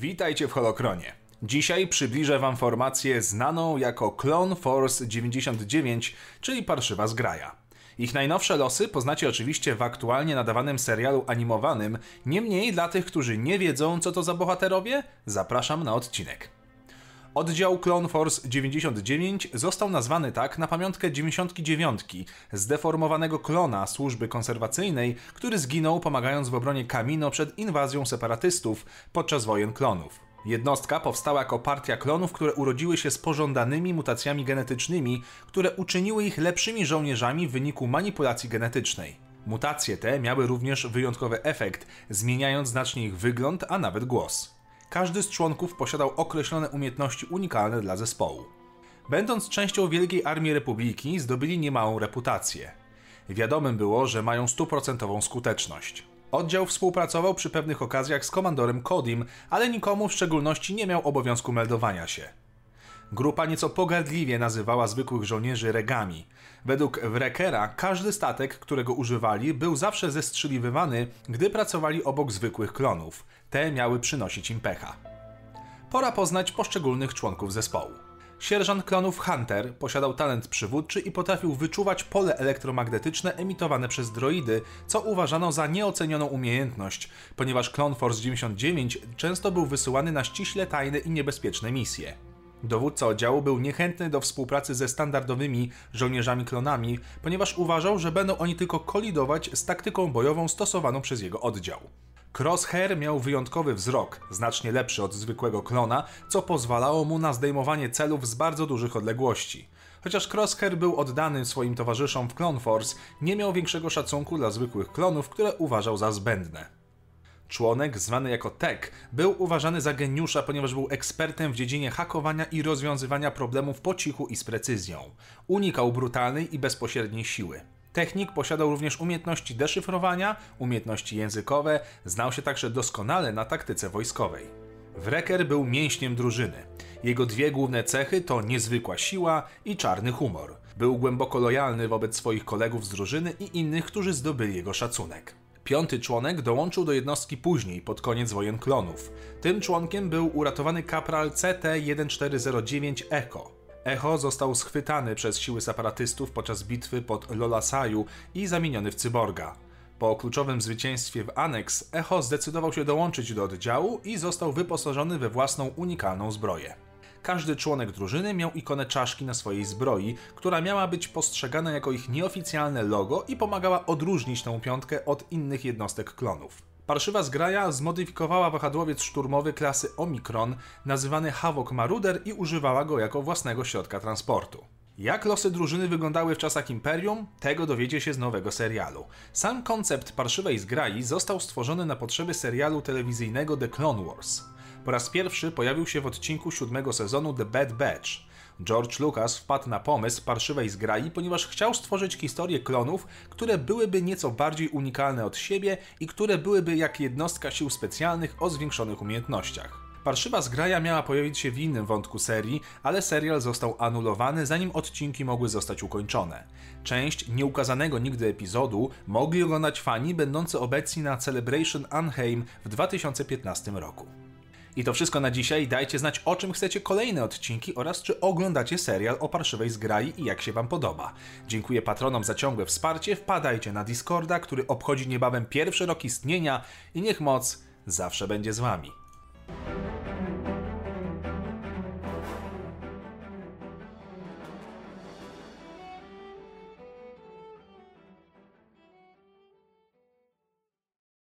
Witajcie w Holokronie. Dzisiaj przybliżę Wam formację znaną jako Clone Force 99, czyli parszywa zgraja. Ich najnowsze losy poznacie oczywiście w aktualnie nadawanym serialu animowanym, niemniej dla tych, którzy nie wiedzą co to za bohaterowie, zapraszam na odcinek. Oddział Clone Force 99 został nazwany tak na pamiątkę 99, zdeformowanego klona służby konserwacyjnej, który zginął pomagając w obronie Kamino przed inwazją separatystów podczas wojen klonów. Jednostka powstała jako partia klonów, które urodziły się z pożądanymi mutacjami genetycznymi, które uczyniły ich lepszymi żołnierzami w wyniku manipulacji genetycznej. Mutacje te miały również wyjątkowy efekt, zmieniając znacznie ich wygląd, a nawet głos. Każdy z członków posiadał określone umiejętności unikalne dla zespołu. Będąc częścią Wielkiej Armii Republiki, zdobyli niemałą reputację. Wiadomym było, że mają stuprocentową skuteczność. Oddział współpracował przy pewnych okazjach z komandorem Kodim, ale nikomu w szczególności nie miał obowiązku meldowania się. Grupa nieco pogardliwie nazywała zwykłych żołnierzy regami. Według Wreckera każdy statek, którego używali, był zawsze zestrzeliwywany, gdy pracowali obok zwykłych klonów. Te miały przynosić im pecha. Pora poznać poszczególnych członków zespołu. Sierżant klonów Hunter posiadał talent przywódczy i potrafił wyczuwać pole elektromagnetyczne emitowane przez droidy, co uważano za nieocenioną umiejętność, ponieważ klon Force 99 często był wysyłany na ściśle tajne i niebezpieczne misje. Dowódca oddziału był niechętny do współpracy ze standardowymi żołnierzami klonami, ponieważ uważał, że będą oni tylko kolidować z taktyką bojową stosowaną przez jego oddział. Crosshair miał wyjątkowy wzrok, znacznie lepszy od zwykłego klona, co pozwalało mu na zdejmowanie celów z bardzo dużych odległości. Chociaż Crosshair był oddany swoim towarzyszom w Clone Force, nie miał większego szacunku dla zwykłych klonów, które uważał za zbędne. Członek, zwany jako Tech, był uważany za geniusza, ponieważ był ekspertem w dziedzinie hakowania i rozwiązywania problemów po cichu i z precyzją. Unikał brutalnej i bezpośredniej siły. Technik posiadał również umiejętności deszyfrowania, umiejętności językowe, znał się także doskonale na taktyce wojskowej. Wrecker był mięśniem drużyny. Jego dwie główne cechy to niezwykła siła i czarny humor. Był głęboko lojalny wobec swoich kolegów z drużyny i innych, którzy zdobyli jego szacunek. Piąty członek dołączył do jednostki później, pod koniec wojen klonów. Tym członkiem był uratowany kapral CT-1409 Echo. Echo został schwytany przez siły separatystów podczas bitwy pod Lolasaju i zamieniony w cyborga. Po kluczowym zwycięstwie w Annex, Echo zdecydował się dołączyć do oddziału i został wyposażony we własną unikalną zbroję. Każdy członek drużyny miał ikonę czaszki na swojej zbroi, która miała być postrzegana jako ich nieoficjalne logo i pomagała odróżnić tę piątkę od innych jednostek klonów. Parszywa zgraja zmodyfikowała wahadłowiec szturmowy klasy Omikron, nazywany Havok Maruder i używała go jako własnego środka transportu. Jak losy drużyny wyglądały w czasach Imperium, tego dowiecie się z nowego serialu. Sam koncept parszywej zgrai został stworzony na potrzeby serialu telewizyjnego The Clone Wars. Po raz pierwszy pojawił się w odcinku siódmego sezonu The Bad Batch. George Lucas wpadł na pomysł parszywej zgrai, ponieważ chciał stworzyć historię klonów, które byłyby nieco bardziej unikalne od siebie i które byłyby jak jednostka sił specjalnych o zwiększonych umiejętnościach. Parszywa zgraja miała pojawić się w innym wątku serii, ale serial został anulowany zanim odcinki mogły zostać ukończone. Część nieukazanego nigdy epizodu mogli oglądać fani będący obecni na Celebration Anheim w 2015 roku. I to wszystko na dzisiaj. Dajcie znać, o czym chcecie kolejne odcinki oraz czy oglądacie serial o parszywej zgrai i jak się Wam podoba. Dziękuję patronom za ciągłe wsparcie. Wpadajcie na Discorda, który obchodzi niebawem pierwszy rok istnienia i niech moc zawsze będzie z Wami.